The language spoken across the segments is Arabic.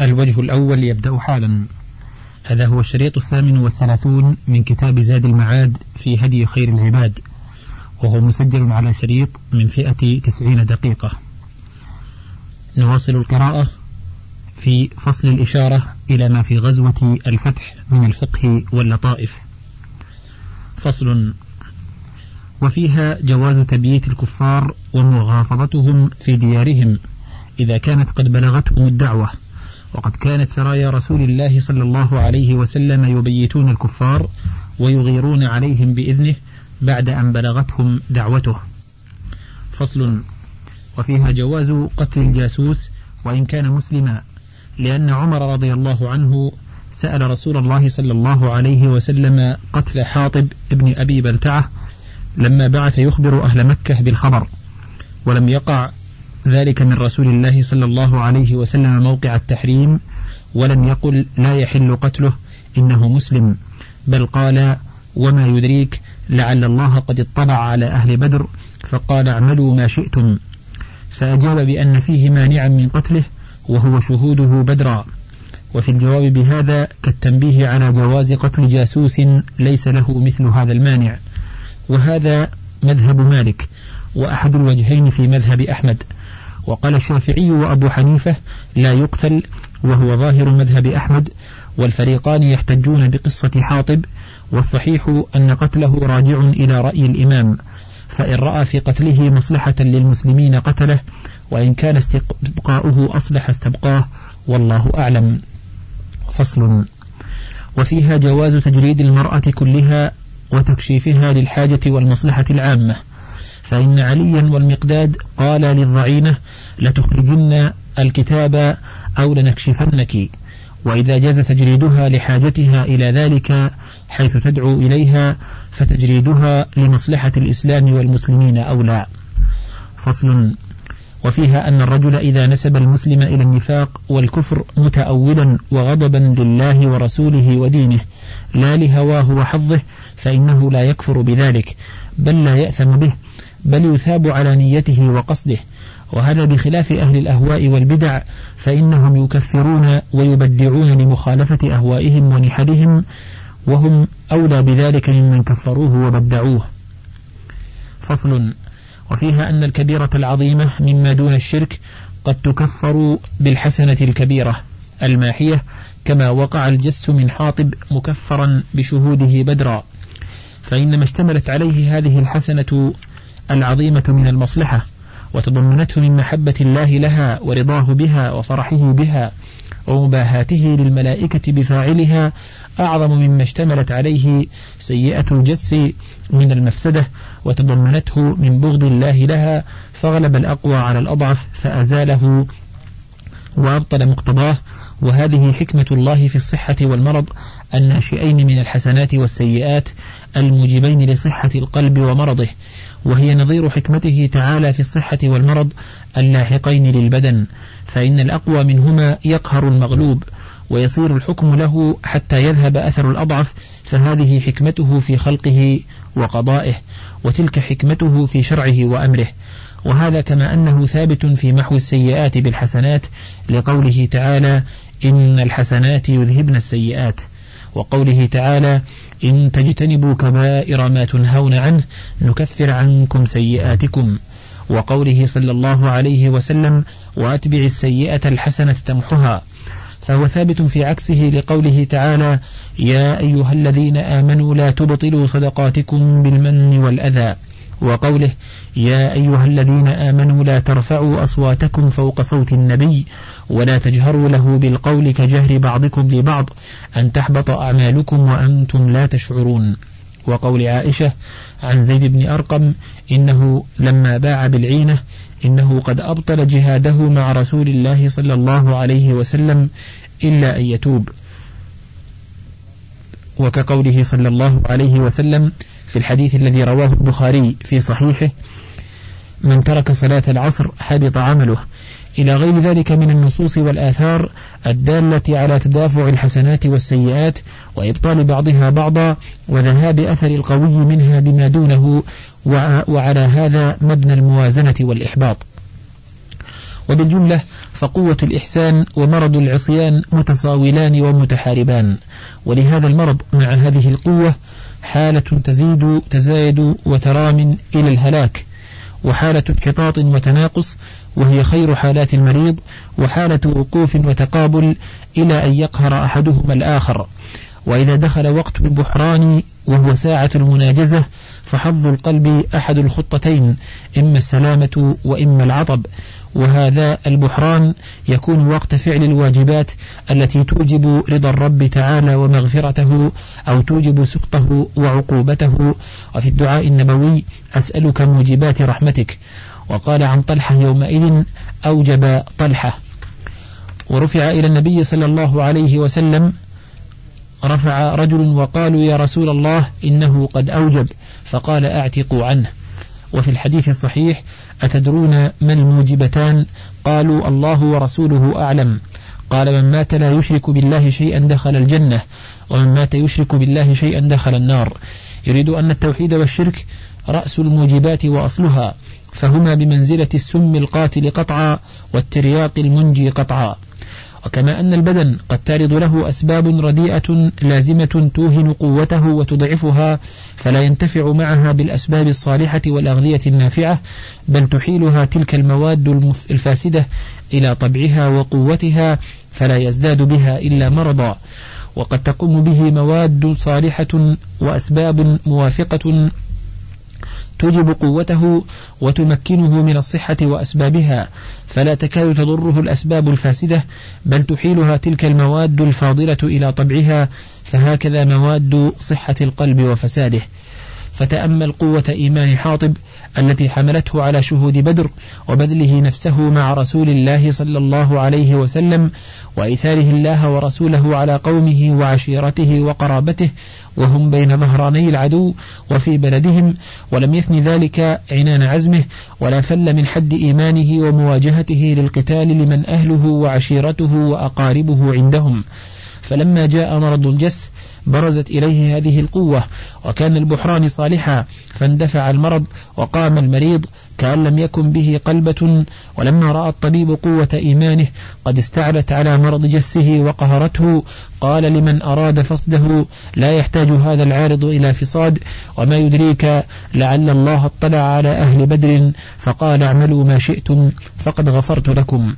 الوجه الأول يبدأ حالا. هذا هو الشريط الثامن والثلاثون من كتاب زاد المعاد في هدي خير العباد وهو مسجل على شريط من فئة تسعين دقيقة. نواصل القراءة في فصل الإشارة إلى ما في غزوة الفتح من الفقه واللطائف. فصل وفيها جواز تبييت الكفار ومغافظتهم في ديارهم إذا كانت قد بلغتهم الدعوة. وقد كانت سرايا رسول الله صلى الله عليه وسلم يبيتون الكفار ويغيرون عليهم بإذنه بعد أن بلغتهم دعوته. فصل. وفيها جواز قتل الجاسوس وإن كان مسلما لأن عمر رضي الله عنه سأل رسول الله صلى الله عليه وسلم قتل حاطب ابن أبي بلتعة لما بعث يخبر أهل مكة بالخبر ولم يقع ذلك من رسول الله صلى الله عليه وسلم موقع التحريم ولم يقل لا يحل قتله إنه مسلم. بل قال وما يدريك لعل الله قد اطلع على أهل بدر فقال اعملوا ما شئتم. فأجاب بأن فيه مانعا من قتله وهو شهوده بدرا. وفي الجواب بهذا كالتنبيه على جواز قتل جاسوس ليس له مثل هذا المانع. وهذا مذهب مالك. وأحد الوجهين في مذهب أحمد. وقال الشافعي وأبو حنيفة لا يقتل وهو ظاهر مذهب أحمد والفريقان يحتجون بقصة حاطب والصحيح أن قتله راجع إلى رأي الإمام. فإن رأى في قتله مصلحة للمسلمين قتله وإن كان استبقاؤه أصلح استبقاه والله أعلم. فصل. وفيها جواز تجريد المرأة كلها وتكشيفها للحاجة والمصلحة العامة. فإن عليا والمقداد قال للضعينة لتخرجن الكتاب أو لنكشفنك وإذا جاز تجريدها لحاجتها إلى ذلك حيث تدعو إليها فتجريدها لمصلحة الإسلام والمسلمين أولى فصل. وفيها أن الرجل إذا نسب المسلم إلى النفاق والكفر متأولا وغضبا لله ورسوله ودينه لا لهواه وحظه فإنه لا يكفر بذلك بل لا يأثم به. بل يثاب على نيته وقصده. وهذا بخلاف أهل الأهواء والبدع فإنهم يكفرون ويبدعون لمخالفة أهوائهم ونحلهم وهم أولى بذلك ممن كفروه وبدعوه. فصل وفيها أن الكبيرة العظيمة مما دون الشرك قد تكفر بالحسنة الكبيرة الماحية كما وقع الجس من حاطب مكفرا بشهوده بدرا. فإنما اشتملت عليه هذه الحسنة العظيمة من المصلحة وتضمنته من محبة الله لها ورضاه بها وفرحه بها ومباهاته للملائكة بفاعلها أعظم مما اشتملت عليه سيئة الجس من المفسدة وتضمنته من بغض الله لها فغلب الأقوى على الأضعف فأزاله وأبطل مقتضاه. وهذه حكمة الله في الصحة والمرض الناشئين من الحسنات والسيئات الموجبين لصحة القلب ومرضه. وهي نظير حكمته تعالى في الصحة والمرض اللاحقين للبدن فإن الأقوى منهما يقهر المغلوب ويصير الحكم له حتى يذهب أثر الأضعف فهذه حكمته في خلقه وقضائه وتلك حكمته في شرعه وأمره. وهذا كما أنه ثابت في محو السيئات بالحسنات لقوله تعالى إن الحسنات يذهبن السيئات. وقوله تعالى إن تجتنبوا كبائر ما تنهون عنه نكفر عنكم سيئاتكم. وقوله صلى الله عليه وسلم وأتبع السيئة الحسنة تمحها. فهو ثابت في عكسه لقوله تعالى يا أيها الذين آمنوا لا تبطلوا صدقاتكم بالمن والأذى. وقوله يا أيها الذين آمنوا لا ترفعوا أصواتكم فوق صوت النبي ولا تجهروا له بالقول كجهر بعضكم لبعض أن تحبط أعمالكم وأنتم لا تشعرون. وقول عائشة عن زيد بن أرقم إنه لما باع بالعينة إنه قد أبطل جهاده مع رسول الله صلى الله عليه وسلم إلا أن يتوب. وكقوله صلى الله عليه وسلم في الحديث الذي رواه البخاري في صحيحه من ترك صلاة العصر حبط عمله. إلى غير ذلك من النصوص والآثار الدالة على تدافع الحسنات والسيئات وإبطال بعضها بعضا وذهاب أثر القوي منها بما دونه وعلى هذا مبنى الموازنة والإحباط. وبالجملة فقوة الإحسان ومرض العصيان متصاولان ومتحاربان. ولهذا المرض مع هذه القوة حالة تزيد تزايد وترام إلى الهلاك وحالة انحطاط وتناقص وهي خير حالات المريض وحالة وقوف وتقابل إلى أن يقهر أحدهما الآخر. وإذا دخل وقت البحران وهو ساعة المناجزة فحظ القلب أحد الخطتين إما السلامة وإما العطب. وهذا البحران يكون وقت فعل الواجبات التي توجب رضا الرب تعالى ومغفرته أو توجب سخطه وعقوبته. وفي الدعاء النبوي أسألك موجبات رحمتك. وقال عن طلحة يومئذ أوجب طلحة. ورفع إلى النبي صلى الله عليه وسلم رفع رجل وقالوا يا رسول الله إنه قد أوجب فقال أعتقوا عنه. وفي الحديث الصحيح أتدرون ما الموجبتان؟ قالوا الله ورسوله أعلم. قال من مات لا يشرك بالله شيئا دخل الجنة ومن مات يشرك بالله شيئا دخل النار. يريد أن التوحيد والشرك رأس الموجبات وأصلها فهما بمنزلة السم القاتل قطعا والترياق المنجي قطعا. وكما أن البدن قد تعرض له أسباب رديئة لازمة توهن قوته وتضعفها فلا ينتفع معها بالأسباب الصالحة والأغذية النافعة بل تحيلها تلك المواد الفاسدة إلى طبعها وقوتها فلا يزداد بها إلا مرضا. وقد تقوم به مواد صالحة وأسباب موافقة توجب قوته وتمكنه من الصحة وأسبابها فلا تكاد تضره الأسباب الفاسدة بل تحيلها تلك المواد الفاضلة إلى طبعها فهكذا مواد صحة القلب وفساده. فتأمل قوة إيمان حاطب التي حملته على شهود بدر وبذله نفسه مع رسول الله صلى الله عليه وسلم وإيثاره الله ورسوله على قومه وعشيرته وقرابته وهم بين ظهراني العدو وفي بلدهم ولم يثن ذلك عنان عزمه ولا فل من حد إيمانه ومواجهته للقتال لمن أهله وعشيرته وأقاربه عندهم. فلما جاء مرض الجس برزت إليه هذه القوة وكان البحران صالحا فاندفع المرض وقام المريض كأن لم يكن به قلبة ولما رأى الطبيب قوة إيمانه قد استعلت على مرض جسه وقهرته قال لمن أراد فصده لا يحتاج هذا العارض إلى فصاد وما يدريك لعل الله اطلع على أهل بدر فقال اعملوا ما شئتم فقد غفرت لكم.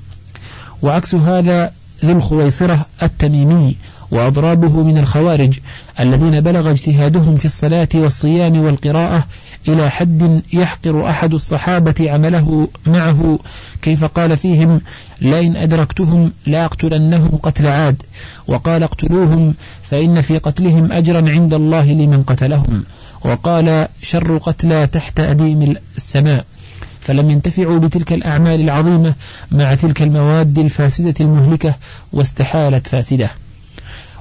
وعكس هذا ذو الخويصرة التميمي وأضرابه من الخوارج الذين بلغ اجتهادهم في الصلاة والصيام والقراءة إلى حد يحقر أحد الصحابة عمله معه كيف قال فيهم لئن أدركتهم لأقتلنهم قتل عاد وقال اقتلوهم فإن في قتلهم أجرا عند الله لمن قتلهم. وقال شر قتلى تحت أديم السماء. فلم ينتفعوا بتلك الأعمال العظيمة مع تلك المواد الفاسدة المهلكة واستحالت فاسدة.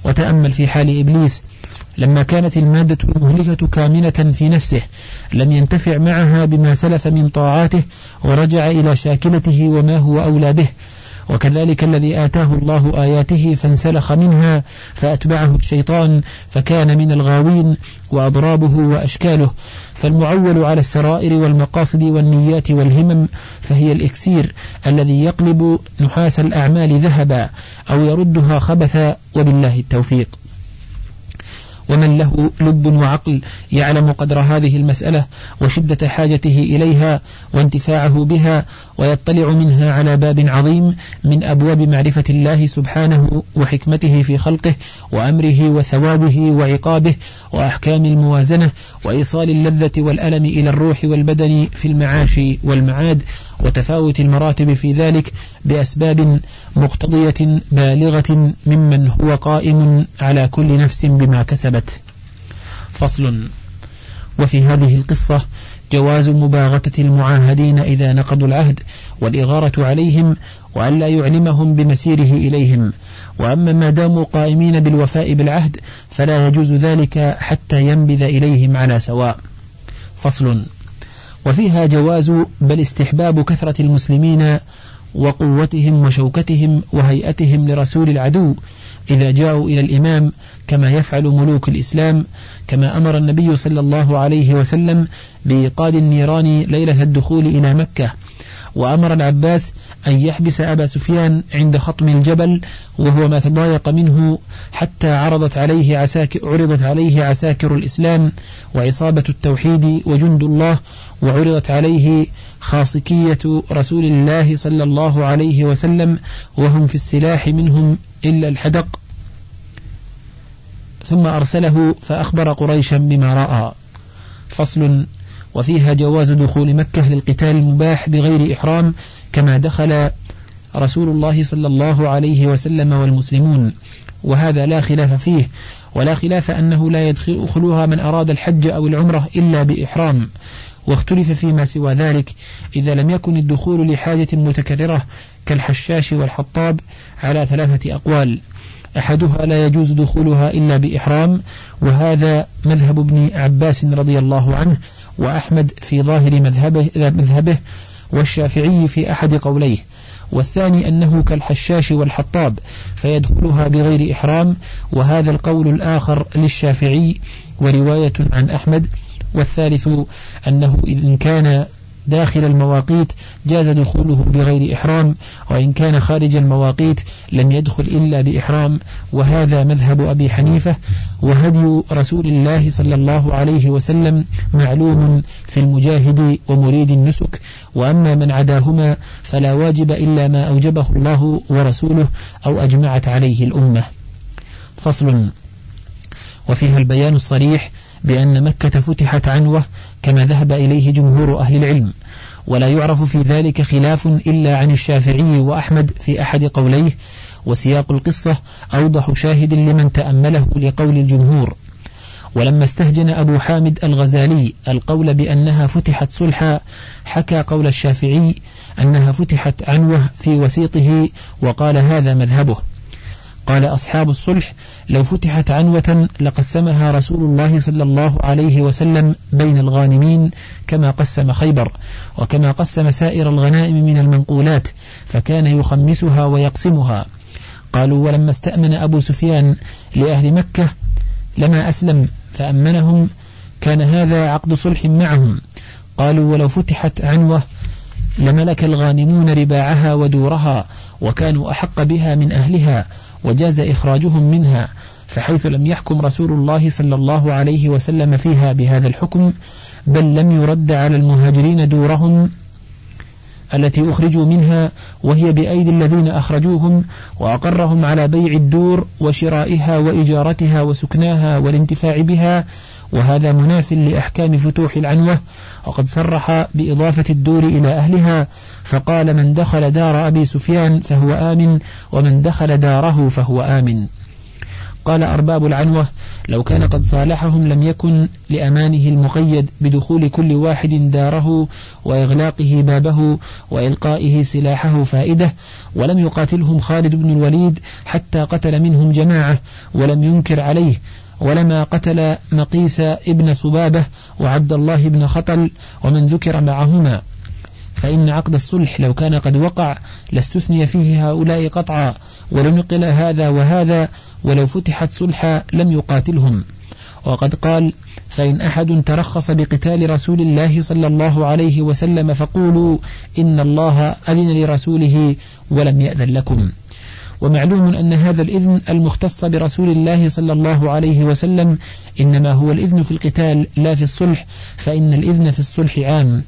وتأمل في حال إبليس لما كانت المادة المهلكة كامنة في نفسه لم ينتفع معها بما سلف من طاعاته ورجع إلى شاكلته وما هو أولى به. وكذلك الذي آتاه الله آياته فانسلخ منها فأتبعه الشيطان فكان من الغاوين وأضرابه وأشكاله. فالمعول على السرائر والمقاصد والنيات والهمم فهي الإكسير الذي يقلب نحاس الأعمال ذهبا أو يردها خبثا وبالله التوفيق. ومن له لب وعقل يعلم قدر هذه المسألة وشدة حاجته إليها وانتفاعه بها ويطلع منها على باب عظيم من أبواب معرفة الله سبحانه وحكمته في خلقه وأمره وثوابه وعقابه وأحكام الموازنة وإيصال اللذة والألم إلى الروح والبدن في المعاش والمعاد وتفاوت المراتب في ذلك بأسباب مقتضية بالغة ممن هو قائم على كل نفس بما كسبت. فصل. وفي هذه القصة جواز مباغتة المعاهدين إذا نقضوا العهد والإغارة عليهم وأن لا يعلمهم بمسيره إليهم. وأما ما داموا قائمين بالوفاء بالعهد فلا يجوز ذلك حتى ينبذ إليهم على سواء. فصل. وفيها جواز بل استحباب كثرة المسلمين وقوتهم وشوكتهم وهيئتهم لرسول العدو إذا جاءوا إلى الإمام كما يفعل ملوك الإسلام كما أمر النبي صلى الله عليه وسلم بإيقاد النيران ليلة الدخول إلى مكة. وأمر العباس أن يحبس أبا سفيان عند خطم الجبل وهو ما تضايق منه حتى عرضت عليه عساكر عرضت عليه عساكر الإسلام وعصابة التوحيد وجند الله وعرضت عليه خاصكية رسول الله صلى الله عليه وسلم وهم في السلاح منهم إلا الحدق. ثم أرسله فأخبر قريشا بما رأى. فصل. وفيها جواز دخول مكة للقتال المباح بغير إحرام كما دخل رسول الله صلى الله عليه وسلم والمسلمون. وهذا لا خلاف فيه ولا خلاف أنه لا يدخلها من أراد الحج أو العمرة إلا بإحرام. واختلف فيما سوى ذلك إذا لم يكن الدخول لحاجة متكررة كالحشاش والحطاب على ثلاثة أقوال. أحدها لا يجوز دخولها إلا بإحرام وهذا مذهب ابن عباس رضي الله عنه وأحمد في ظاهر مذهبه, مذهبه والشافعي في أحد قوليه. والثاني أنه كالحشاش والحطاب فيدخلها بغير إحرام وهذا القول الآخر للشافعي ورواية عن أحمد والثالث أنه إن كان داخل المواقيت جاز دخوله بغير إحرام وإن كان خارج المواقيت لم يدخل إلا بإحرام وهذا مذهب أبي حنيفة وهدي رسول الله صلى الله عليه وسلم معلوم في المجاهد ومريد النسك وأما من عداهما فلا واجب إلا ما أوجبه الله ورسوله أو أجمعت عليه الأمة. فصل. وفيها البيان الصريح بأن مكة فتحت عنوة كما ذهب إليه جمهور أهل العلم. ولا يعرف في ذلك خلاف إلا عن الشافعي وأحمد في أحد قوليه وسياق القصة أوضح شاهد لمن تأمله لقول الجمهور. ولما استهجن أبو حامد الغزالي القول بأنها فتحت صلحا حكى قول الشافعي أنها فتحت عنوة في وسيطه وقال هذا مذهبه. قال أصحاب الصلح لو فتحت عنوة لقسمها رسول الله صلى الله عليه وسلم بين الغانمين كما قسم خيبر وكما قسم سائر الغنائم من المنقولات فكان يخمسها ويقسمها. قالوا ولما استأمن أبو سفيان لأهل مكة لما أسلم فأمنهم كان هذا عقد صلح معهم. قالوا ولو فتحت عنوة لملك الغانمون رباعها ودورها وكانوا أحق بها من أهلها وجاز إخراجهم منها فحيث لم يحكم رسول الله صلى الله عليه وسلم فيها بهذا الحكم بل لم يرد على المهاجرين دورهم التي أخرجوا منها وهي بأيدي الذين أخرجوهم وأقرهم على بيع الدور وشرائها وإجارتها وسكناها والانتفاع بها وهذا مناف لأحكام فتوح العنوة وقد صرح بإضافة الدور إلى أهلها فقال من دخل دار أبي سفيان فهو آمن ومن دخل داره فهو آمن. قال أرباب العنوة لو كان قد صالحهم لم يكن لأمانه المقيد بدخول كل واحد داره وإغلاقه بابه وإلقائه سلاحه فائدة ولم يقاتلهم خالد بن الوليد حتى قتل منهم جماعة ولم ينكر عليه ولما قتل مقيس ابن صبابة وعبد الله بن خطل ومن ذكر معهما. فإن عقد الصلح لو كان قد وقع لاستثني فيه هؤلاء قطعا ولنقل هذا وهذا ولو فتحت صلحا لم يقاتلهم. وقد قال فإن أحد ترخص بقتال رسول الله صلى الله عليه وسلم فقولوا إن الله أذن لرسوله ولم يأذن لكم. ومعلوم أن هذا الإذن المختص برسول الله صلى الله عليه وسلم إنما هو الإذن في القتال لا في الصلح فإن الإذن في الصلح عام.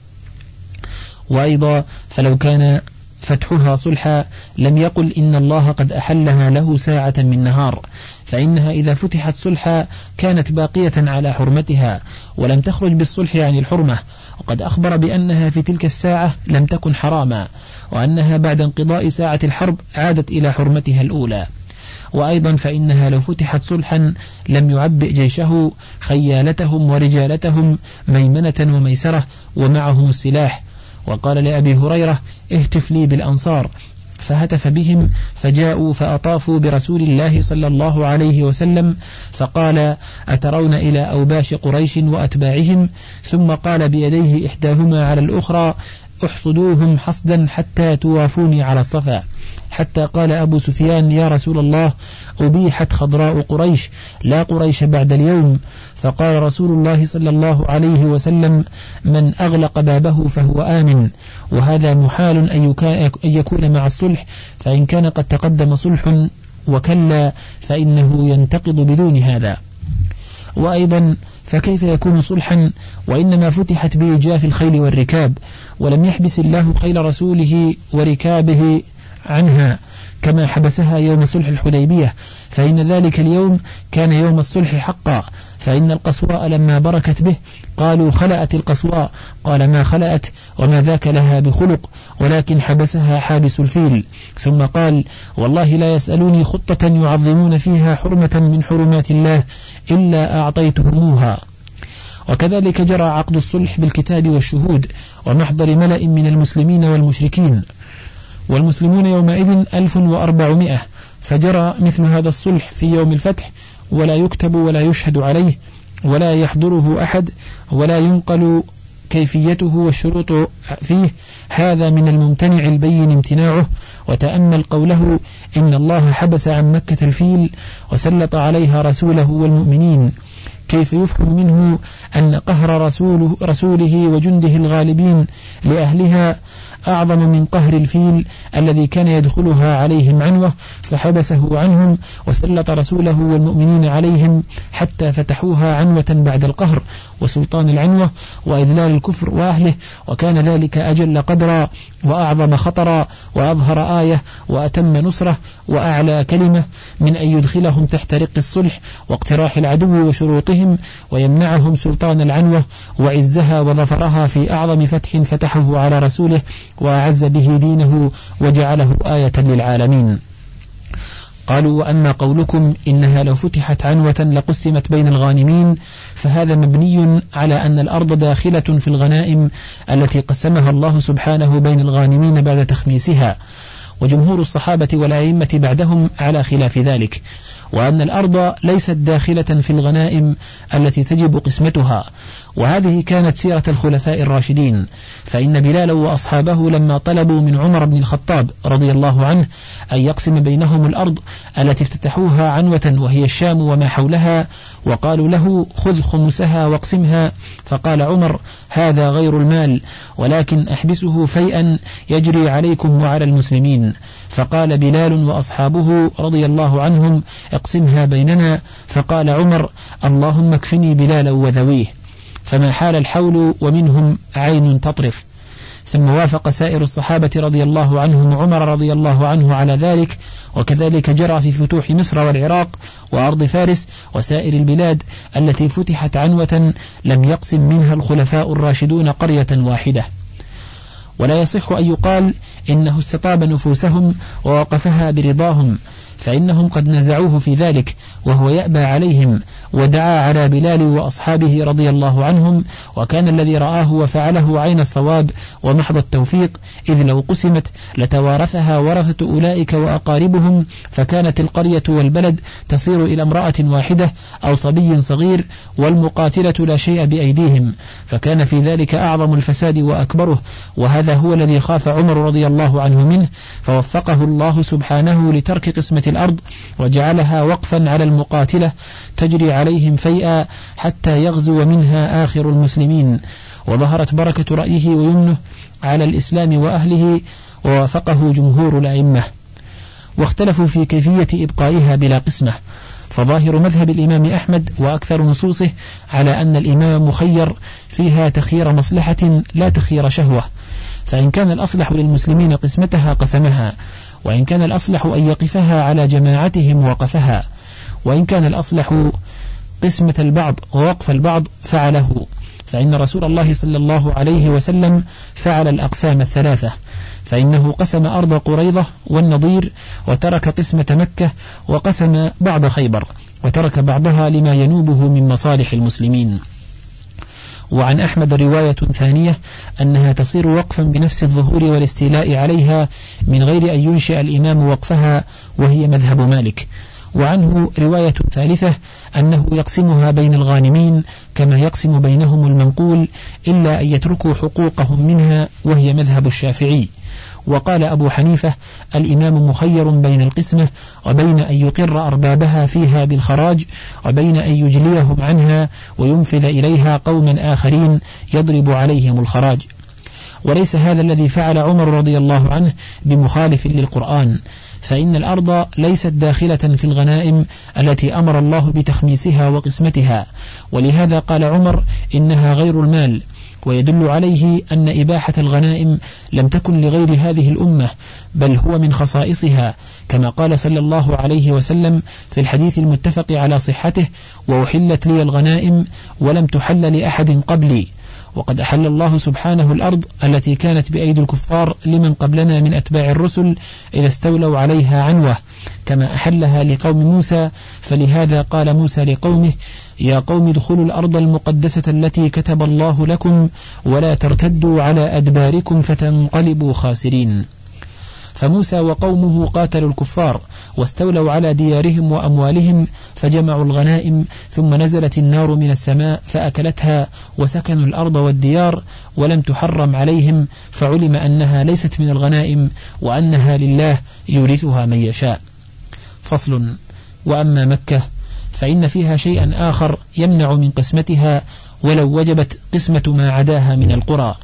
وأيضا فلو كان فتحها صلحا لم يقل إن الله قد أحلها له ساعة من نهار فإنها إذا فتحت صلحا كانت باقية على حرمتها ولم تخرج بالصلح عن الحرمة وقد أخبر بأنها في تلك الساعة لم تكن حراما وأنها بعد انقضاء ساعة الحرب عادت إلى حرمتها الأولى. وأيضا فإنها لو فتحت صلحا لم يعبئ جيشه خيالتهم ورجالتهم ميمنة وميسرة ومعهم السلاح وقال لأبي هريرة اهتف لي بالأنصار فهتف بهم فجاءوا فأطافوا برسول الله صلى الله عليه وسلم فقال أترون إلى أوباش قريش وأتباعهم؟ ثم قال بيديه إحداهما على الأخرى احصدوهم حصدا حتى توافوني على الصفا. حتى قال أبو سفيان يا رسول الله أبيحت خضراء قريش لا قريش بعد اليوم. فقال رسول الله صلى الله عليه وسلم من أغلق بابه فهو آمن وهذا محال أن يكون مع الصلح فإن كان قد تقدم صلح وكلا فإنه ينتقض بدون هذا. وأيضا فكيف يكون صلحا؟ وإنما فتحت بإجاف الخيل والركاب ولم يحبس الله خيل رسوله وركابه عنها كما حبسها يوم صلح الحديبية فإن ذلك اليوم كان يوم الصلح حقا فإن القصواء لما بركت به قالوا خلأت القصواء قال ما خلأت وما ذاك لها بخلق ولكن حبسها حابس الفيل. ثم قال والله لا يسألوني خطة يعظمون فيها حرمة من حرمات الله إلا أعطيتهموها. وكذلك جرى عقد الصلح بالكتاب والشهود ومحضر ملأ من المسلمين والمشركين. والمسلمون يومئذ 1400 فجرى مثل هذا الصلح في يوم الفتح ولا يكتب ولا يشهد عليه ولا يحضره أحد ولا ينقل كيفيته والشروط فيه. هذا من الممتنع البين امتناعه. وتأمل قوله إن الله حبس عن مكة الفيل وسلط عليها رسوله والمؤمنين. كيف يفهم منه أن قهر رسوله, رسوله وجنده الغالبين لأهلها أعظم من قهر الفيل الذي كان يدخلها عليهم عنوة فحبسه عنهم وسلط رسوله والمؤمنين عليهم حتى فتحوها عنوة بعد القهر. وسلطان العنوة وإذلال الكفر وأهله وكان ذلك أجل قدرا وأعظم خطرا وأظهر آية وأتم نصرة وأعلى كلمة من أن يدخلهم تحت رق الصلح واقتراح العدو وشروطهم ويمنعهم سلطان العنوة وعزها وظفرها في أعظم فتح فتحه على رسوله وأعز به دينه وجعله آية للعالمين. قالوا وأما قولكم إنها لو فتحت عنوة لقسمت بين الغانمين فهذا مبني على أن الأرض داخلة في الغنائم التي قسمها الله سبحانه بين الغانمين بعد تخميسها وجمهور الصحابة والأئمة بعدهم على خلاف ذلك. وأن الأرض ليست داخلة في الغنائم التي تجب قسمتها. وهذه كانت سيرة الخلفاء الراشدين. فإن بلالا وأصحابه لما طلبوا من عمر بن الخطاب رضي الله عنه أن يقسم بينهم الأرض التي افتتحوها عنوة وهي الشام وما حولها وقالوا له خذ خمسها واقسمها. فقال عمر هذا غير المال ولكن أحبسه فيئا يجري عليكم وعلى المسلمين. فقال بلال وأصحابه رضي الله عنهم اقسمها بيننا فقال عمر اللهم اكفني بلالا وذويه. فما حال الحول ومنهم عين تطرف. ثم وافق سائر الصحابة رضي الله عنهم عمر رضي الله عنه على ذلك وكذلك جرى في فتوح مصر والعراق وأرض فارس وسائر البلاد التي فتحت عنوة لم يقسم منها الخلفاء الراشدون قرية واحدة. ولا يصح أن يقال إنه استطاب نفوسهم ووقفها برضاهم فإنهم قد نزعوه في ذلك وهو يأبى عليهم. ودعا على بلال وأصحابه رضي الله عنهم وكان الذي رآه وفعله عين الصواب ومحض التوفيق إذ لو قسمت لتوارثها ورثة أولئك وأقاربهم فكانت القرية والبلد تصير إلى امرأة واحدة أو صبي صغير والمقاتلة لا شيء بأيديهم فكان في ذلك أعظم الفساد وأكبره وهذا هو الذي خاف عمر رضي الله عنه منه فوفقه الله سبحانه لترك قسمة الأرض وجعلها وقفا على المقاتلة تجري عليهم فيئا حتى يغزو منها آخر المسلمين. وظهرت بركة رأيه ويمنه على الإسلام وأهله ووافقه جمهور الأئمة. واختلفوا في كيفية إبقائها بلا قسمة. فظاهر مذهب الإمام أحمد وأكثر نصوصه على أن الإمام مخير فيها تخير مصلحة لا تخير شهوة. فإن كان الأصلح للمسلمين قسمتها قسمها وإن كان الأصلح أن يقفها على جماعتهم وقفها. وإن كان الأصلح قسمة البعض ووقف البعض فعله. فإن رسول الله صلى الله عليه وسلم فعل الأقسام الثلاثة. فإنه قسم أرض قريضة والنضير وترك قسمة مكة وقسم بعض خيبر وترك بعضها لما ينوبه من مصالح المسلمين. وعن أحمد رواية ثانية أنها تصير وقفا بنفس الظهور والاستيلاء عليها من غير أن ينشئ الإمام وقفها وهي مذهب مالك. وعنه رواية ثالثة أنه يقسمها بين الغانمين كما يقسم بينهم المنقول إلا أن يتركوا حقوقهم منها وهي مذهب الشافعي. وقال أبو حنيفة الإمام مخير بين القسمة وبين أن يقر أربابها فيها بالخراج وبين أن يجليهم عنها وينفذ إليها قوما آخرين يضرب عليهم الخراج. وليس هذا الذي فعل عمر رضي الله عنه بمخالف للقرآن. فإن الأرض ليست داخلة في الغنائم التي أمر الله بتخميسها وقسمتها. ولهذا قال عمر إنها غير المال ويدل عليه أن إباحة الغنائم لم تكن لغير هذه الأمة بل هو من خصائصها كما قال صلى الله عليه وسلم في الحديث المتفق على صحته وأحلت لي الغنائم ولم تحل لأحد قبلي وقد أحل الله سبحانه الأرض التي كانت بأيدي الكفار لمن قبلنا من أتباع الرسل إذا استولوا عليها عنوة كما أحلها لقوم موسى فلهذا قال موسى لقومه يا قوم ادخلوا الأرض المقدسة التي كتب الله لكم ولا ترتدوا على أدباركم فتنقلبوا خاسرين. فموسى وقومه قاتلوا الكفار واستولوا على ديارهم وأموالهم فجمعوا الغنائم ثم نزلت النار من السماء فأكلتها وسكنوا الأرض والديار ولم تحرم عليهم فعلم أنها ليست من الغنائم وأنها لله يورثها من يشاء. فصل. وأما مكة فإن فيها شيئا آخر يمنع من قسمتها ولو وجبت قسمة ما عداها من القرى.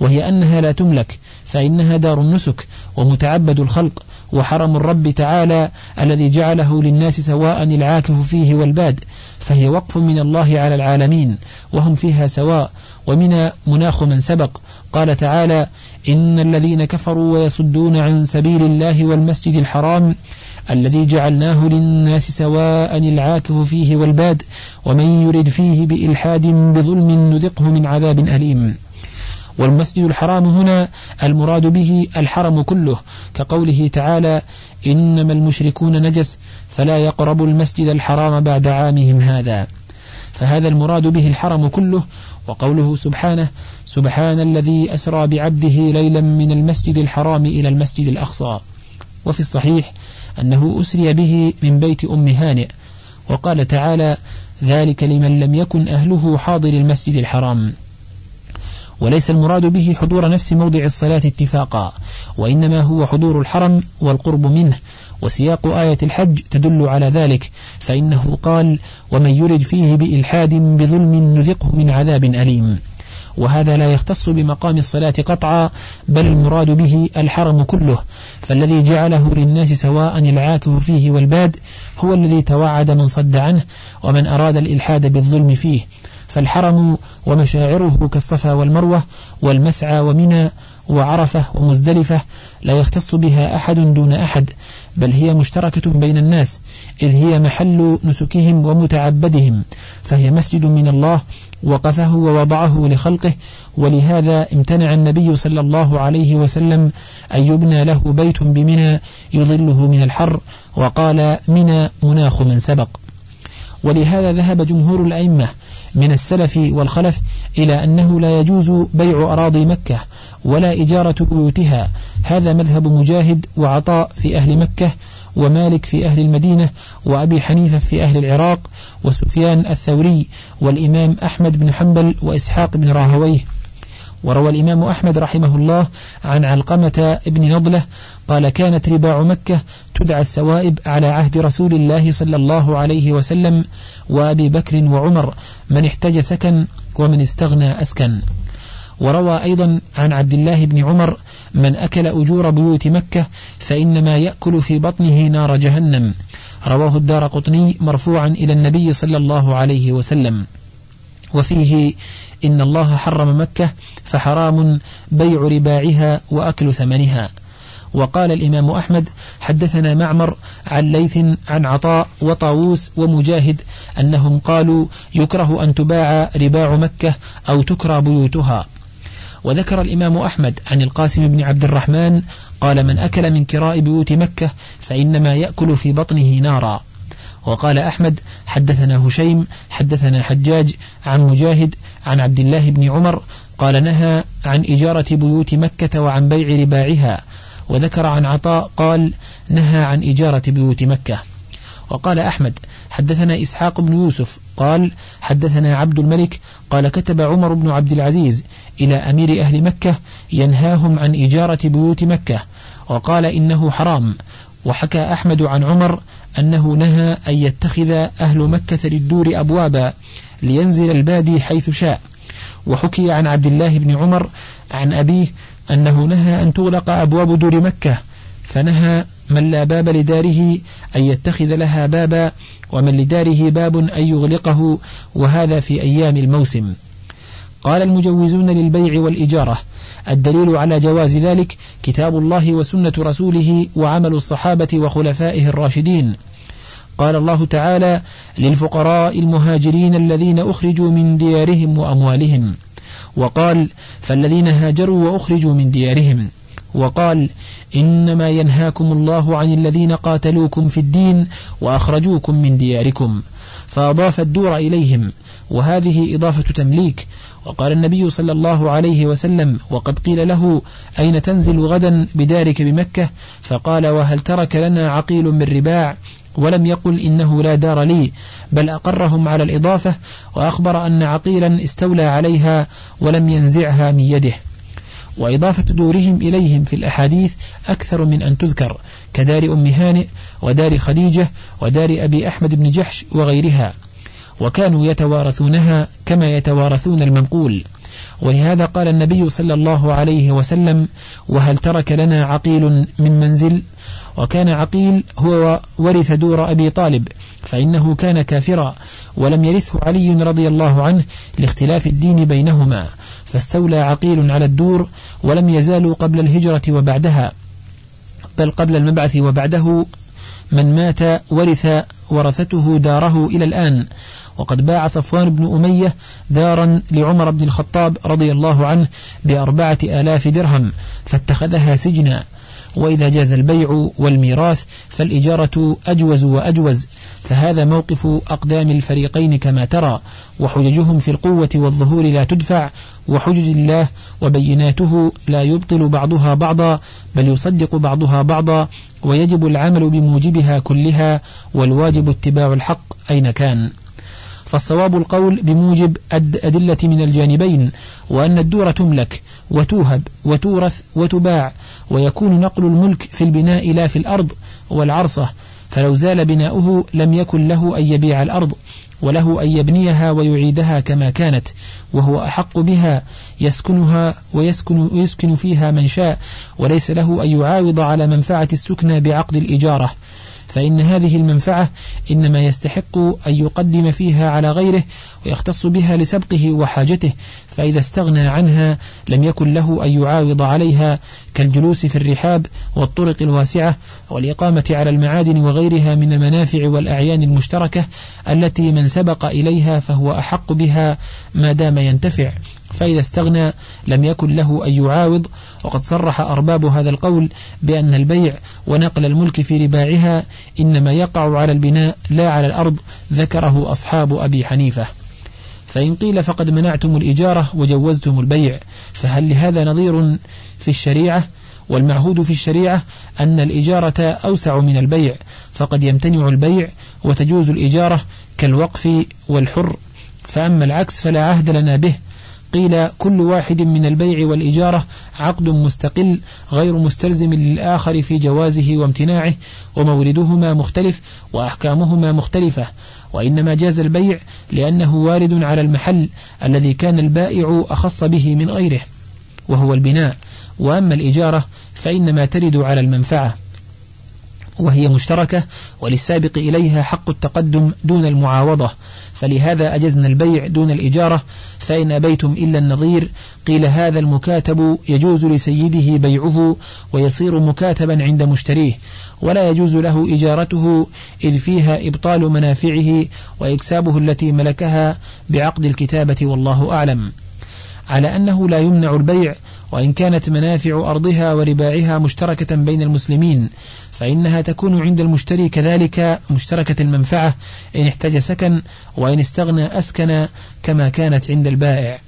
وهي أنها لا تملك فإنها دار النسك ومتعبد الخلق وحرم الرب تعالى الذي جعله للناس سواء العاكف فيه والباد فهي وقف من الله على العالمين وهم فيها سواء ومن مناخ من سبق. قال تعالى إن الذين كفروا ويصدون عن سبيل الله والمسجد الحرام الذي جعلناه للناس سواء العاكف فيه والباد ومن يرد فيه بإلحاد بظلم نذقه من عذاب أليم. والمسجد الحرام هنا المراد به الحرم كله كقوله تعالى إنما المشركون نجس فلا يقربوا المسجد الحرام بعد عامهم هذا. فهذا المراد به الحرم كله وقوله سبحانه سبحان الذي أسرى بعبده ليلا من المسجد الحرام إلى المسجد الأقصى. وفي الصحيح أنه أسري به من بيت أم هانئ وقال تعالى ذلك لمن لم يكن أهله حاضر المسجد الحرام. وليس المراد به حضور نفس موضع الصلاة اتفاقا وإنما هو حضور الحرم والقرب منه وسياق آية الحج تدل على ذلك فإنه قال ومن يرد فيه بإلحاد بظلم نذقه من عذاب أليم وهذا لا يختص بمقام الصلاة قطعا بل المراد به الحرم كله فالذي جعله للناس سواء العاكف فيه والباد هو الذي توعد من صد عنه ومن أراد الإلحاد بالظلم فيه. فالحرم ومشاعره كالصفا والمروة والمسعى ومنى وعرفة ومزدلفة لا يختص بها أحد دون أحد بل هي مشتركة بين الناس إذ هي محل نسكهم ومتعبدهم فهي مسجد من الله وقفه ووضعه لخلقه ولهذا امتنع النبي صلى الله عليه وسلم أن يبنى له بيت بمنى يظله من الحر وقال منى مناخ من سبق. ولهذا ذهب جمهور الأئمة من السلف والخلف إلى أنه لا يجوز بيع أراضي مكة ولا إجارة بيوتها. هذا مذهب مجاهد وعطاء في أهل مكة ومالك في أهل المدينة وأبي حنيفة في أهل العراق وسفيان الثوري والإمام أحمد بن حنبل وإسحاق بن راهويه. وروى الإمام أحمد رحمه الله عن علقمة ابن نضلة قال كانت رباع مكة تدعى السوائب على عهد رسول الله صلى الله عليه وسلم وأبي بكر وعمر من احتج سكن ومن استغنى أسكن. وروى أيضا عن عبد الله بن عمر من أكل أجور بيوت مكة فإنما يأكل في بطنه نار جهنم. رواه الدار قطني مرفوعا إلى النبي صلى الله عليه وسلم. وفيه إن الله حرم مكة فحرام بيع رباعها وأكل ثمنها. وقال الإمام أحمد حدثنا معمر عن ليث عن عطاء وطاووس ومجاهد أنهم قالوا يكره أن تباع رباع مكة أو تكرى بيوتها. وذكر الإمام أحمد عن القاسم بن عبد الرحمن قال من أكل من كراء بيوت مكة فإنما يأكل في بطنه نارا. وقال أحمد حدثنا هشيم حدثنا حجاج عن مجاهد عن عبد الله بن عمر قال نهى عن إجارة بيوت مكة وعن بيع رباعها وذكر عن عطاء قال نهى عن إجارة بيوت مكة. وقال أحمد حدثنا إسحاق بن يوسف قال حدثنا عبد الملك قال كتب عمر بن عبد العزيز إلى أمير أهل مكة ينهاهم عن إجارة بيوت مكة وقال إنه حرام. وحكى أحمد عن عمر أنه نهى أن يتخذ أهل مكة للدور أبوابا لينزل البادي حيث شاء. وحكي عن عبد الله بن عمر عن أبيه أنه نهى أن تغلق أبواب دور مكة فنهى من لا باب لداره أن يتخذ لها بابا ومن لداره باب أن يغلقه وهذا في أيام الموسم. قال المجوزون للبيع والإجارة الدليل على جواز ذلك كتاب الله وسنة رسوله وعمل الصحابة وخلفائه الراشدين. قال الله تعالى للفقراء المهاجرين الذين أخرجوا من ديارهم وأموالهم. وقال فالذين هاجروا وأخرجوا من ديارهم. وقال إنما ينهاكم الله عن الذين قاتلوكم في الدين وأخرجوكم من دياركم. فأضاف الدور إليهم. وهذه إضافة تمليك. وقال النبي صلى الله عليه وسلم وقد قيل له أين تنزل غدا بدارك بمكة؟ فقال وهل ترك لنا عقيل من رباع؟ ولم يقل إنه لا دار لي بل أقرهم على الإضافة وأخبر أن عقيلا استولى عليها ولم ينزعها من يده. وإضافة دورهم إليهم في الأحاديث أكثر من أن تذكر كدار أم هانئ ودار خديجة ودار أبي أحمد بن جحش وغيرها. وكانوا يتوارثونها كما يتوارثون المنقول. ولهذا قال النبي صلى الله عليه وسلم وهل ترك لنا عقيل من منزل؟ وكان عقيل هو ورث دور أبي طالب فإنه كان كافرا ولم يرثه علي رضي الله عنه لاختلاف الدين بينهما فاستولى عقيل على الدور ولم يزالوا قبل الهجرة وبعدها بل قبل المبعث وبعده من مات ورث ورثته داره إلى الآن. وقد باع صفوان بن أمية دارا لعمر بن الخطاب رضي الله عنه بأربعة آلاف درهم فاتخذها سجنا. وإذا جاز البيع والميراث فالإجارة أجوز وأجوز فهذا موقف أقدام الفريقين كما ترى. وحججهم في القوة والظهور لا تدفع وحجج الله وبيناته لا يبطل بعضها بعضا بل يصدق بعضها بعضا ويجب العمل بموجبها كلها والواجب اتباع الحق أين كان. فالصواب القول بموجب أدلة من الجانبين وأن الدور تملك وتوهب وتورث وتباع ويكون نقل الملك في البناء لا في الأرض والعرصة فلو زال بناؤه لم يكن له أن يبيع الأرض وله أن يبنيها ويعيدها كما كانت وهو أحق بها يسكنها ويسكن, ويسكن فيها من شاء وليس له أن يعاوض على منفعة السكنى بعقد الإجارة. فإن هذه المنفعة إنما يستحق أن يقدم فيها على غيره ويختص بها لسبقه وحاجته فإذا استغنى عنها لم يكن له أن يعاوض عليها كالجلوس في الرحاب والطرق الواسعة والإقامة على المعادن وغيرها من المنافع والأعيان المشتركة التي من سبق إليها فهو أحق بها ما دام ينتفع. فإذا استغنى لم يكن له أن يعاوض وقد صرح أرباب هذا القول بأن البيع ونقل الملك في رباعها إنما يقع على البناء لا على الأرض ذكره أصحاب أبي حنيفة. فإن قيل فقد منعتم الإجارة وجوزتم البيع فهل لهذا نظير في الشريعة؟ والمعهود في الشريعة أن الإجارة أوسع من البيع فقد يمتنع البيع وتجوز الإجارة كالوقف والحر فأما العكس فلا عهد لنا به قيل كل واحد من البيع والإجارة عقد مستقل غير مستلزم للآخر في جوازه وامتناعه وموردهما مختلف وأحكامهما مختلفة وإنما جاز البيع لأنه وارد على المحل الذي كان البائع أخص به من غيره وهو البناء وأما الإجارة فإنما ترد على المنفعة وهي مشتركة وللسابق إليها حق التقدم دون المعاوضة فلهذا أجزنا البيع دون الإجارة فإن أبيتم إلا النظير قيل هذا المكاتب يجوز لسيده بيعه ويصير مكاتبا عند مشتريه ولا يجوز له إجارته إذ فيها إبطال منافعه وإكسابه التي ملكها بعقد الكتابة والله أعلم. على أنه لا يمنع البيع وإن كانت منافع أرضها ورباعها مشتركة بين المسلمين فإنها تكون عند المشتري كذلك مشتركة المنفعة إن احتاج سكن وإن استغنى أسكن كما كانت عند البائع.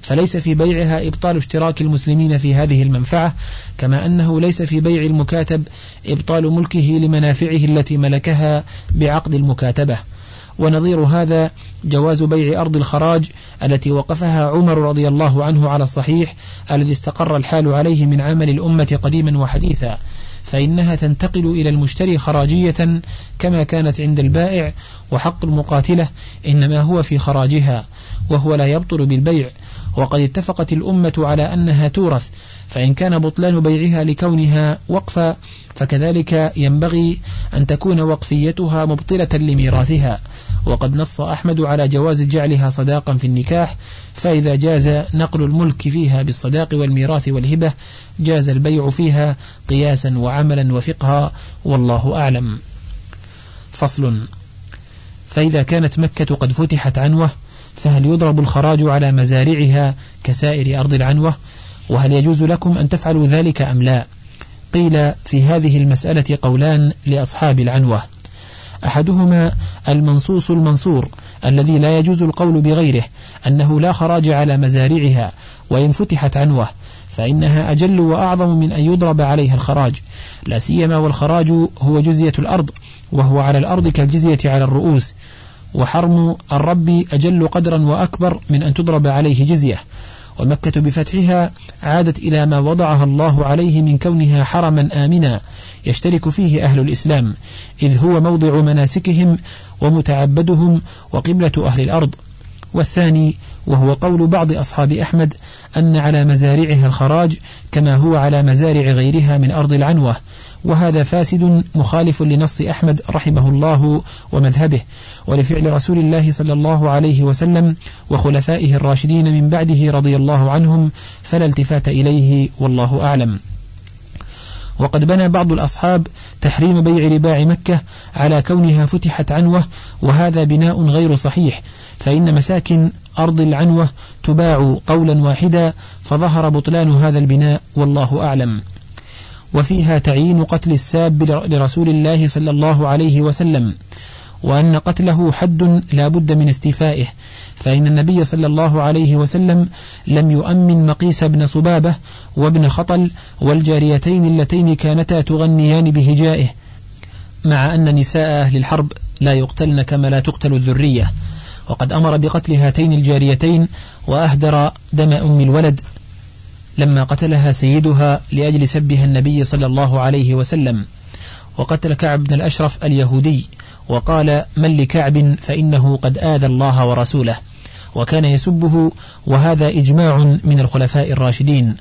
فليس في بيعها إبطال اشتراك المسلمين في هذه المنفعة كما أنه ليس في بيع المكاتب إبطال ملكه لمنافعه التي ملكها بعقد المكاتبة. ونظير هذا جواز بيع أرض الخراج التي وقفها عمر رضي الله عنه على الصحيح الذي استقر الحال عليه من عمل الأمة قديما وحديثا. فإنها تنتقل إلى المشتري خراجية كما كانت عند البائع وحق المقاتلة إنما هو في خراجها وهو لا يبطل بالبيع. وقد اتفقت الأمة على أنها تورث فإن كان بطلان بيعها لكونها وقفا فكذلك ينبغي أن تكون وقفيتها مبطلة لميراثها. وقد نص أحمد على جواز جعلها صداقا في النكاح فإذا جاز نقل الملك فيها بالصداق والميراث والهبة جاز البيع فيها قياسا وعملا وفقها والله أعلم. فصل. فإذا كانت مكة قد فتحت عنوة فهل يضرب الخراج على مزارعها كسائر أرض العنوة؟ وهل يجوز لكم أن تفعلوا ذلك أم لا؟ قيل في هذه المسألة قولان لأصحاب العنوة. أحدهما المنصوص المنصور الذي لا يجوز القول بغيره أنه لا خراج على مزارعها وإن فتحت عنوة فإنها أجل وأعظم من أن يضرب عليها الخراج. لا سيما والخراج هو جزية الأرض وهو على الأرض كالجزية على الرؤوس. وحرم الرب أجل قدرا وأكبر من أن تضرب عليه جزية. ومكة بفتحها عادت إلى ما وضعها الله عليه من كونها حرما آمنا يشترك فيه أهل الإسلام إذ هو موضع مناسكهم ومتعبدهم وقبلة أهل الأرض. والثاني وهو قول بعض أصحاب أحمد أن على مزارعها الخراج كما هو على مزارع غيرها من أرض العنوة وهذا فاسد مخالف لنص أحمد رحمه الله ومذهبه. ولفعل رسول الله صلى الله عليه وسلم وخلفائه الراشدين من بعده رضي الله عنهم فلا التفات إليه والله أعلم. وقد بنى بعض الأصحاب تحريم بيع رباع مكة على كونها فتحت عنوة وهذا بناء غير صحيح فإن مساكن أرض العنوة تباع قولا واحدا فظهر بطلان هذا البناء والله أعلم. وفيها تعيين قتل الساب لرسول الله صلى الله عليه وسلم. وأن قتله حد لا بد من استيفائه فإن النبي صلى الله عليه وسلم لم يؤمن مقيس بن صبابة وابن خطل والجاريتين اللتين كانتا تغنيان بهجائه مع أن نساء أهل الحرب لا يقتلن كما لا تقتل الذرية. وقد أمر بقتل هاتين الجاريتين وأهدر دم أم الولد لما قتلها سيدها لأجل سبها النبي صلى الله عليه وسلم. وقتل كعب بن الأشرف اليهودي وقال من لكعب فإنه قد آذى الله ورسوله. وكان يسبه وهذا إجماع من الخلفاء الراشدين.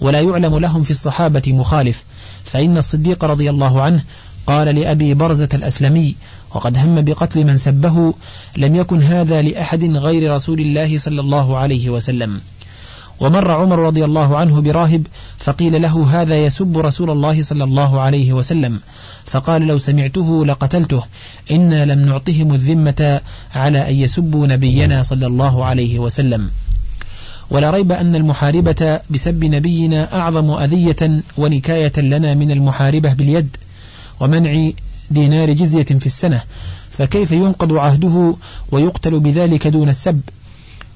ولا يعلم لهم في الصحابة مخالف. فإن الصديق رضي الله عنه قال لأبي برزة الأسلمي وقد هم بقتل من سبه لم يكن هذا لأحد غير رسول الله صلى الله عليه وسلم. ومر عمر رضي الله عنه براهب فقيل له هذا يسب رسول الله صلى الله عليه وسلم. فقال لو سمعته لقتلته. إنا لم نعطهم الذمة على أن يسبوا نبينا صلى الله عليه وسلم. ولا ريب أن المحاربة بسب نبينا أعظم أذية ونكاية لنا من المحاربة باليد ومنع دينار جزية في السنة. فكيف ينقض عهده ويقتل بذلك دون السب؟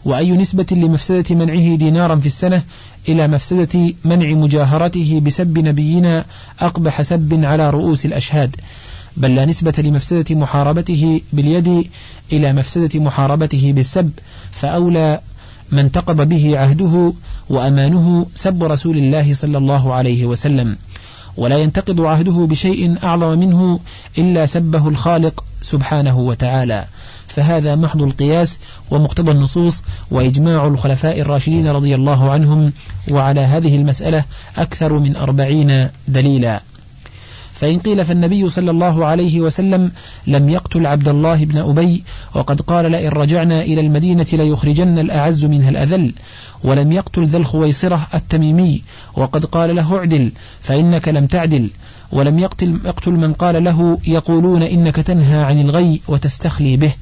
وأي نسبة لمفسدة منعه دينارا في السنة إلى مفسدة منع مجاهرته بسب نبينا أقبح سب على رؤوس الأشهاد. بل لا نسبة لمفسدة محاربته باليد إلى مفسدة محاربته بالسب فأولى من تقب به عهده وأمانه سب رسول الله صلى الله عليه وسلم. ولا ينتقض عهده بشيء أعظم منه إلا سبه الخالق سبحانه وتعالى. فهذا محض القياس ومقتضى النصوص وإجماع الخلفاء الراشدين رضي الله عنهم وعلى هذه المسألة أكثر من أربعين دليلا. فإن قيل فالنبي صلى الله عليه وسلم لم يقتل عبد الله بن أبي وقد قال لئن رجعنا إلى المدينة ليخرجن الأعز منها الأذل ولم يقتل ذا الخويصرة التميمي وقد قال له اعدل فإنك لم تعدل. ولم يقتل, يقتل من قال له يقولون إنك تنهى عن الغي وتستخلي به.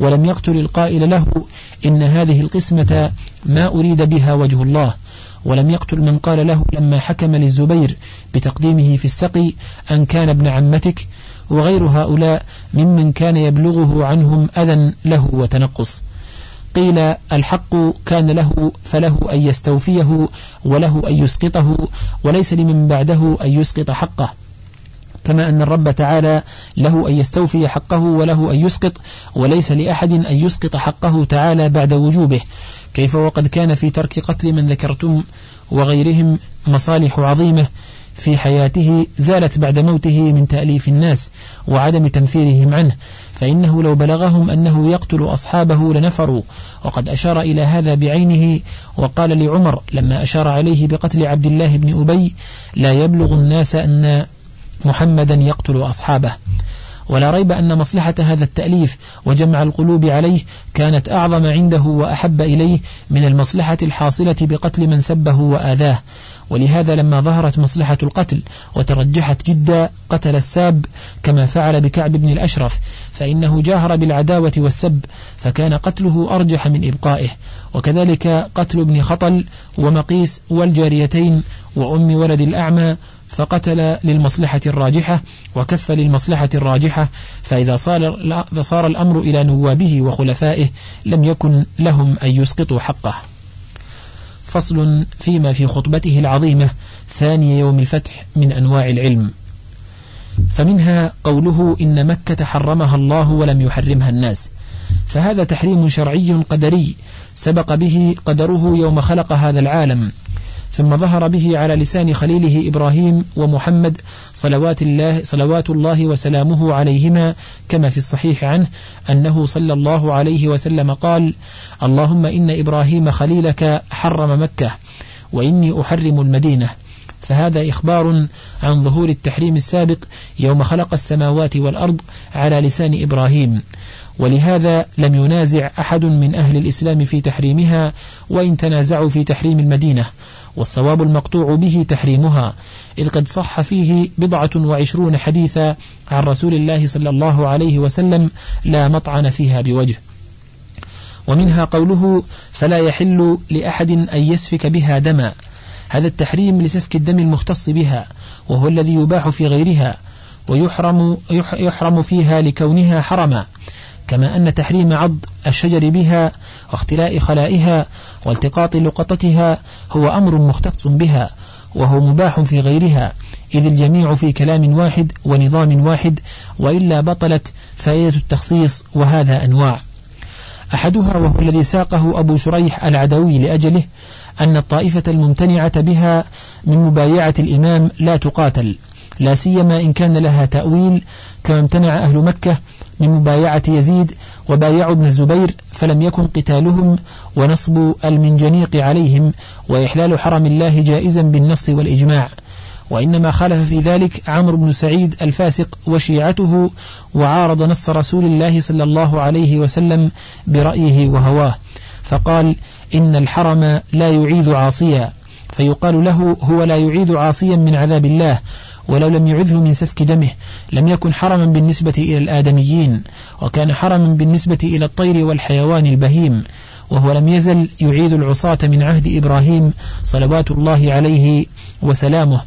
ولم يقتل القائل له إن هذه القسمة ما أريد بها وجه الله. ولم يقتل من قال له لما حكم للزبير بتقديمه في السقي أن كان ابن عمتك وغير هؤلاء ممن كان يبلغه عنهم أذى له وتنقص. قيل الحق كان له فله أن يستوفيه وله أن يسقطه وليس لمن بعده أن يسقط حقه. كما أن الرب تعالى له أن يستوفي حقه وله أن يسقط وليس لأحد أن يسقط حقه تعالى بعد وجوبه. كيف وقد كان في ترك قتل من ذكرتم وغيرهم مصالح عظيمة في حياته زالت بعد موته من تأليف الناس وعدم تنفيرهم عنه. فإنه لو بلغهم أنه يقتل أصحابه لنفروا. وقد أشار إلى هذا بعينه وقال لعمر لما أشار عليه بقتل عبد الله بن أبي لا يبلغ الناس أن محمدا يقتل أصحابه. ولا ريب أن مصلحة هذا التأليف وجمع القلوب عليه كانت أعظم عنده وأحب إليه من المصلحة الحاصلة بقتل من سبه وآذاه. ولهذا لما ظهرت مصلحة القتل وترجحت جدا قتل الساب كما فعل بكعب بن الأشرف فإنه جاهر بالعداوة والسب فكان قتله أرجح من إبقائه. وكذلك قتل ابن خطل ومقيس والجاريتين وأم ولد الأعمى فقتل للمصلحة الراجحة وكف للمصلحة الراجحة فإذا صار, الأمر إلى نوابه وخلفائه لم يكن لهم أن يسقطوا حقه. فصل فيما في خطبته العظيمة ثاني يوم الفتح من أنواع العلم. فمنها قوله إن مكة حرمها الله ولم يحرمها الناس. فهذا تحريم شرعي قدري سبق به قدره يوم خلق هذا العالم. ثم ظهر به على لسان خليله إبراهيم ومحمد صلوات الله, صلوات الله وسلامه عليهما كما في الصحيح عنه أنه صلى الله عليه وسلم قال اللهم إن إبراهيم خليلك حرم مكة وإني أحرم المدينة. فهذا إخبار عن ظهور التحريم السابق يوم خلق السماوات والأرض على لسان إبراهيم. ولهذا لم ينازع أحد من أهل الإسلام في تحريمها وإن تنازعوا في تحريم المدينة. والصواب المقطوع به تحريمها. إذ قد صح فيه بضعة وعشرون حديثا عن رسول الله صلى الله عليه وسلم لا مطعن فيها بوجه. ومنها قوله فلا يحل لأحد أن يسفك بها دما هذا التحريم لسفك الدم المختص بها وهو الذي يباح في غيرها ويحرم يحرم فيها لكونها حرما. كما أن تحريم عض الشجر بها واختلاء خلائها والتقاط لقطتها هو أمر مختص بها وهو مباح في غيرها إذ الجميع في كلام واحد ونظام واحد وإلا بطلت فائدة التخصيص وهذا أنواع. أحدها وهو الذي ساقه أبو شريح العدوي لأجله أن الطائفة الممتنعة بها من مبايعة الإمام لا تقاتل لا سيما إن كان لها تأويل كما امتنع أهل مكة من مبايعة يزيد وبايعوا ابن الزبير فلم يكن قتالهم ونصب المنجنيق عليهم وإحلال حرم الله جائزا بالنص والإجماع. وإنما خالف في ذلك عمرو بن سعيد الفاسق وشيعته وعارض نص رسول الله صلى الله عليه وسلم برأيه وهواه. فقال إن الحرم لا يعيد عاصيا. فيقال له هو لا يعيد عاصيا من عذاب الله. ولو لم يعذه من سفك دمه لم يكن حرما بالنسبة إلى الآدميين وكان حرما بالنسبة إلى الطير والحيوان البهيم وهو لم يزل يعيد العصاة من عهد إبراهيم صلوات الله عليه وسلامه.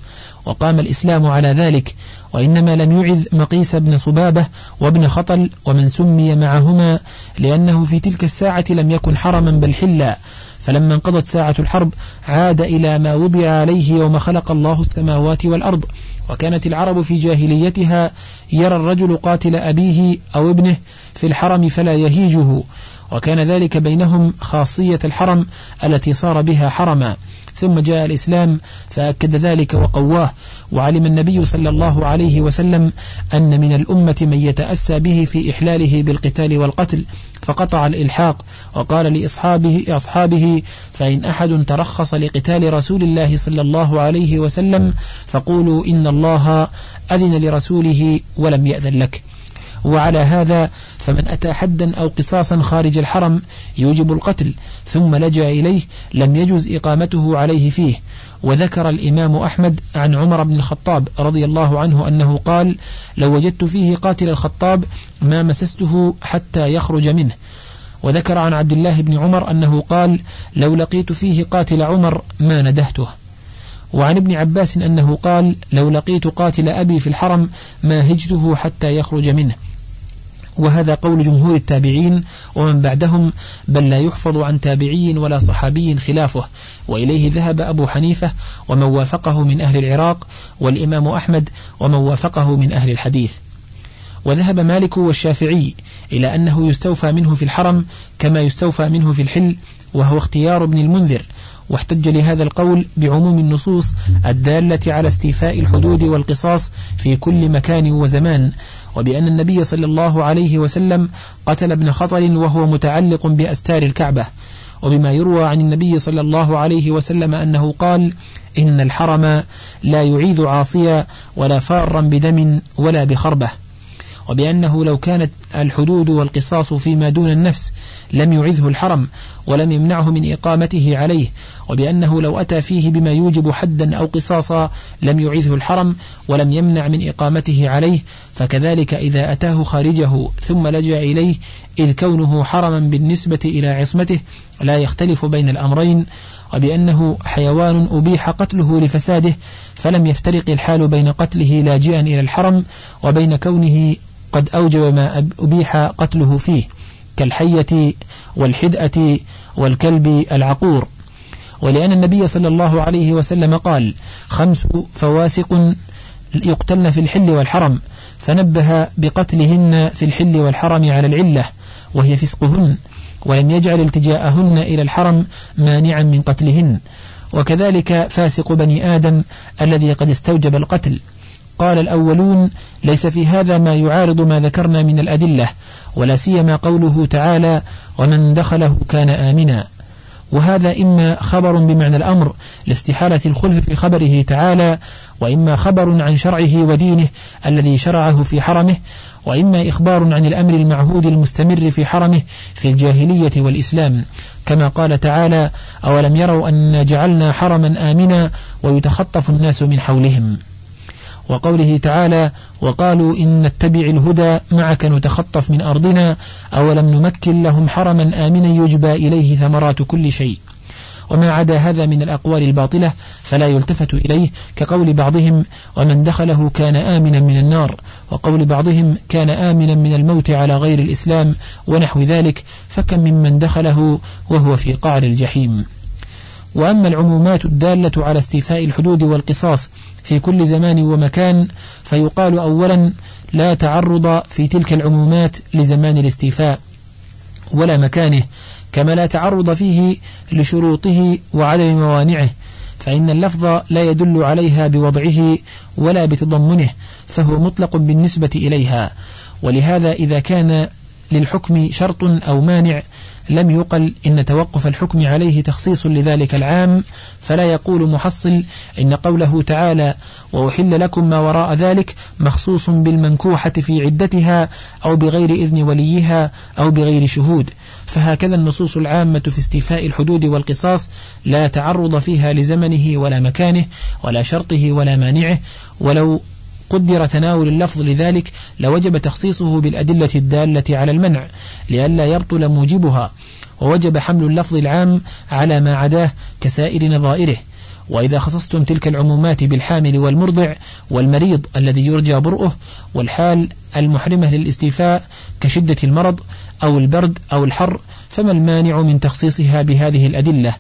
وقام الإسلام على ذلك وإنما لم يعذ مقيس بن صبابة وابن خطل ومن سمي معهما لأنه في تلك الساعة لم يكن حرما بل حلا. فلما انقضت ساعة الحرب عاد إلى ما وضع عليه يوم خلق الله السماوات والأرض. وكانت العرب في جاهليتها يرى الرجل قاتل أبيه أو ابنه في الحرم فلا يهيجه. وكان ذلك بينهم خاصية الحرم التي صار بها حرما. ثم جاء الإسلام فأكد ذلك وقواه. وعلم النبي صلى الله عليه وسلم أن من الأمة من يتأسى به في إحلاله بالقتال والقتل فقطع الإلحاق. وقال لأصحابه أصحابه فإن أحد ترخص لقتال رسول الله صلى الله عليه وسلم فقولوا إن الله أذن لرسوله ولم يأذن لك. وعلى هذا فمن أتى حدا أو قصاصا خارج الحرم يوجب القتل ثم لجأ إليه لم يجز إقامته عليه فيه. وذكر الإمام أحمد عن عمر بن الخطاب رضي الله عنه أنه قال لو وجدت فيه قاتل الخطاب ما مسسته حتى يخرج منه وذكر عن عبد الله بن عمر أنه قال لو لقيت فيه قاتل عمر ما ندهته وعن ابن عباس أنه قال لو لقيت قاتل أبي في الحرم ما هجته حتى يخرج منه وهذا قول جمهور التابعين ومن بعدهم بل لا يحفظ عن تابعي ولا صحابي خلافه. وإليه ذهب أبو حنيفة ومن وافقه من أهل العراق والإمام أحمد ومن وافقه من أهل الحديث. وذهب مالك والشافعي إلى أنه يستوفى منه في الحرم كما يستوفى منه في الحل وهو اختيار ابن المنذر واحتج لهذا القول بعموم النصوص الدالة على استيفاء الحدود والقصاص في كل مكان وزمان وبأن النبي صلى الله عليه وسلم قتل ابن خطل وهو متعلق بأستار الكعبة. وبما يروى عن النبي صلى الله عليه وسلم أنه قال إن الحرم لا يعيد عاصيا ولا فارا بدم ولا بخربة. وبأنه لو كانت الحدود والقصاص فيما دون النفس لم يعذه الحرم ولم يمنعه من إقامته عليه وبأنه لو أتى فيه بما يوجب حدا أو قصاصا لم يعذه الحرم ولم يمنع من إقامته عليه فكذلك إذا أتاه خارجه ثم لجأ إليه إذ كونه حرما بالنسبة إلى عصمته لا يختلف بين الأمرين وبأنه حيوان أبيح قتله لفساده فلم يفترق الحال بين قتله لاجئا إلى الحرم وبين كونه قد أوجب ما أبيح قتله فيه كالحية والحدأة والكلب العقور. ولأن النبي صلى الله عليه وسلم قال خمس فواسق يقتلن في الحل والحرم فنبه بقتلهن في الحل والحرم على العلة وهي فسقهن ولم يجعل التجاءهن إلى الحرم مانعا من قتلهن. وكذلك فاسق بني آدم الذي قد استوجب القتل. قال الأولون ليس في هذا ما يعارض ما ذكرنا من الأدلة ولا سيما قوله تعالى ومن دخله كان آمنا وهذا إما خبر بمعنى الأمر لاستحالة الخلف في خبره تعالى وإما خبر عن شرعه ودينه الذي شرعه في حرمه وإما إخبار عن الأمر المعهود المستمر في حرمه في الجاهلية والإسلام. كما قال تعالى أولم يروا أن جعلنا حرما آمنا ويتخطف الناس من حولهم وقوله تعالى وقالوا إن نتبع الهدى معك نتخطف من أرضنا أولم نمكن لهم حرما آمنا يجبى إليه ثمرات كل شيء. وما عدا هذا من الأقوال الباطلة فلا يلتفت إليه كقول بعضهم ومن دخله كان آمنا من النار وقول بعضهم كان آمنا من الموت على غير الإسلام ونحو ذلك فكم ممن دخله وهو في قعر الجحيم. وأما العمومات الدالة على استيفاء الحدود والقصاص في كل زمان ومكان فيقال أولا لا تعرض في تلك العمومات لزمان الاستيفاء ولا مكانه كما لا تعرض فيه لشروطه وعدم موانعه فإن اللفظ لا يدل عليها بوضعه ولا بتضمنه فهو مطلق بالنسبة إليها ولهذا إذا كان للحكم شرط أو مانع لم يقل إن توقف الحكم عليه تخصيص لذلك العام فلا يقول محصل إن قوله تعالى وأحل لكم ما وراء ذلك مخصوص بالمنكوحة في عدتها أو بغير إذن وليها أو بغير شهود فهكذا النصوص العامة في استيفاء الحدود والقصاص لا تعرض فيها لزمنه ولا مكانه ولا شرطه ولا مانعه ولو قدر تناول اللفظ لذلك لوجب تخصيصه بالأدلة الدالة على المنع لئلا يبطل موجبها ووجب حمل اللفظ العام على ما عداه كسائر نظائره. وإذا خصصتم تلك العمومات بالحامل والمرضع والمريض الذي يرجى برؤه والحال المحرمة للاستيفاء كشدة المرض أو البرد أو الحر فما المانع من تخصيصها بهذه الأدلة؟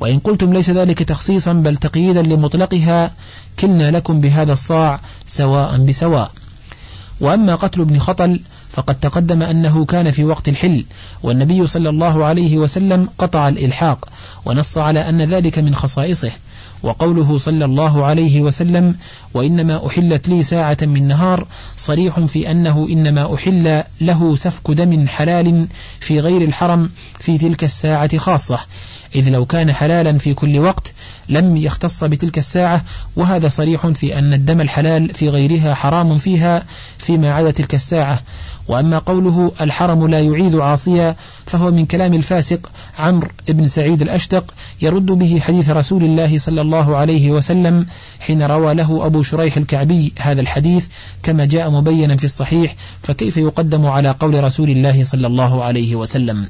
وإن قلتم ليس ذلك تخصيصا بل تقييدا لمطلقها كلنا لكم بهذا الصاع سواء بسواء. وأما قتل ابن خطل فقد تقدم أنه كان في وقت الحل والنبي صلى الله عليه وسلم قطع الإلحاق ونص على أن ذلك من خصائصه وقوله صلى الله عليه وسلم وإنما أحلت لي ساعة من نهار صريح في أنه إنما أحل له سفك دم حلال في غير الحرم في تلك الساعة خاصة إذ لو كان حلالا في كل وقت لم يختص بتلك الساعة وهذا صريح في أن الدم الحلال في غيرها حرام فيها فيما عدا تلك الساعة. وأما قوله الحرم لا يعيد عاصيا فهو من كلام الفاسق عمرو بن سعيد الأشتق يرد به حديث رسول الله صلى الله عليه وسلم حين روى له أبو شريح الكعبي هذا الحديث كما جاء مبينا في الصحيح فكيف يقدم على قول رسول الله صلى الله عليه وسلم؟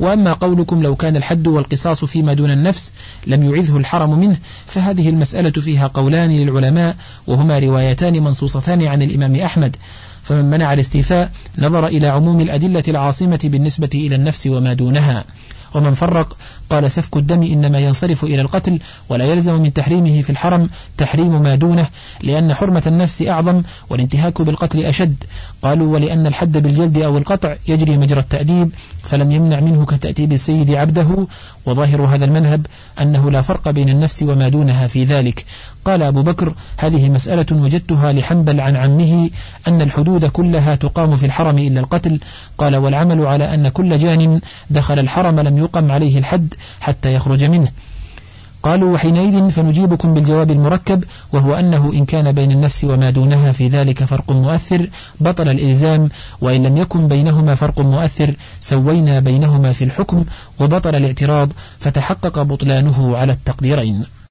وأما قولكم لو كان الحد والقصاص فيما دون النفس لم يعذه الحرم منه فهذه المسألة فيها قولان للعلماء وهما روايتان منصوصتان عن الإمام أحمد. فمن منع الاستيفاء نظر إلى عموم الأدلة العاصمة بالنسبة إلى النفس وما دونها. ومن فرق قال سفك الدم إنما ينصرف إلى القتل ولا يلزم من تحريمه في الحرم تحريم ما دونه لأن حرمة النفس أعظم والانتهاك بالقتل أشد. قالوا ولأن الحد بالجلد أو القطع يجري مجرى التأديب فلم يمنع منه كتأديب السيد عبده وظاهر هذا المذهب أنه لا فرق بين النفس وما دونها في ذلك. قال أبو بكر هذه مسألة وجدتها لحنبل عن عمه أن الحدود كلها تقام في الحرم إلا القتل. قال والعمل على أن كل جان دخل الحرم لم يقم عليه الحد حتى يخرج منه. قالوا وحينئذ فنجيبكم بالجواب المركب وهو أنه إن كان بين النفس وما دونها في ذلك فرق مؤثر بطل الإلزام وإن لم يكن بينهما فرق مؤثر سوينا بينهما في الحكم وبطل الاعتراض فتحقق بطلانه على التقديرين.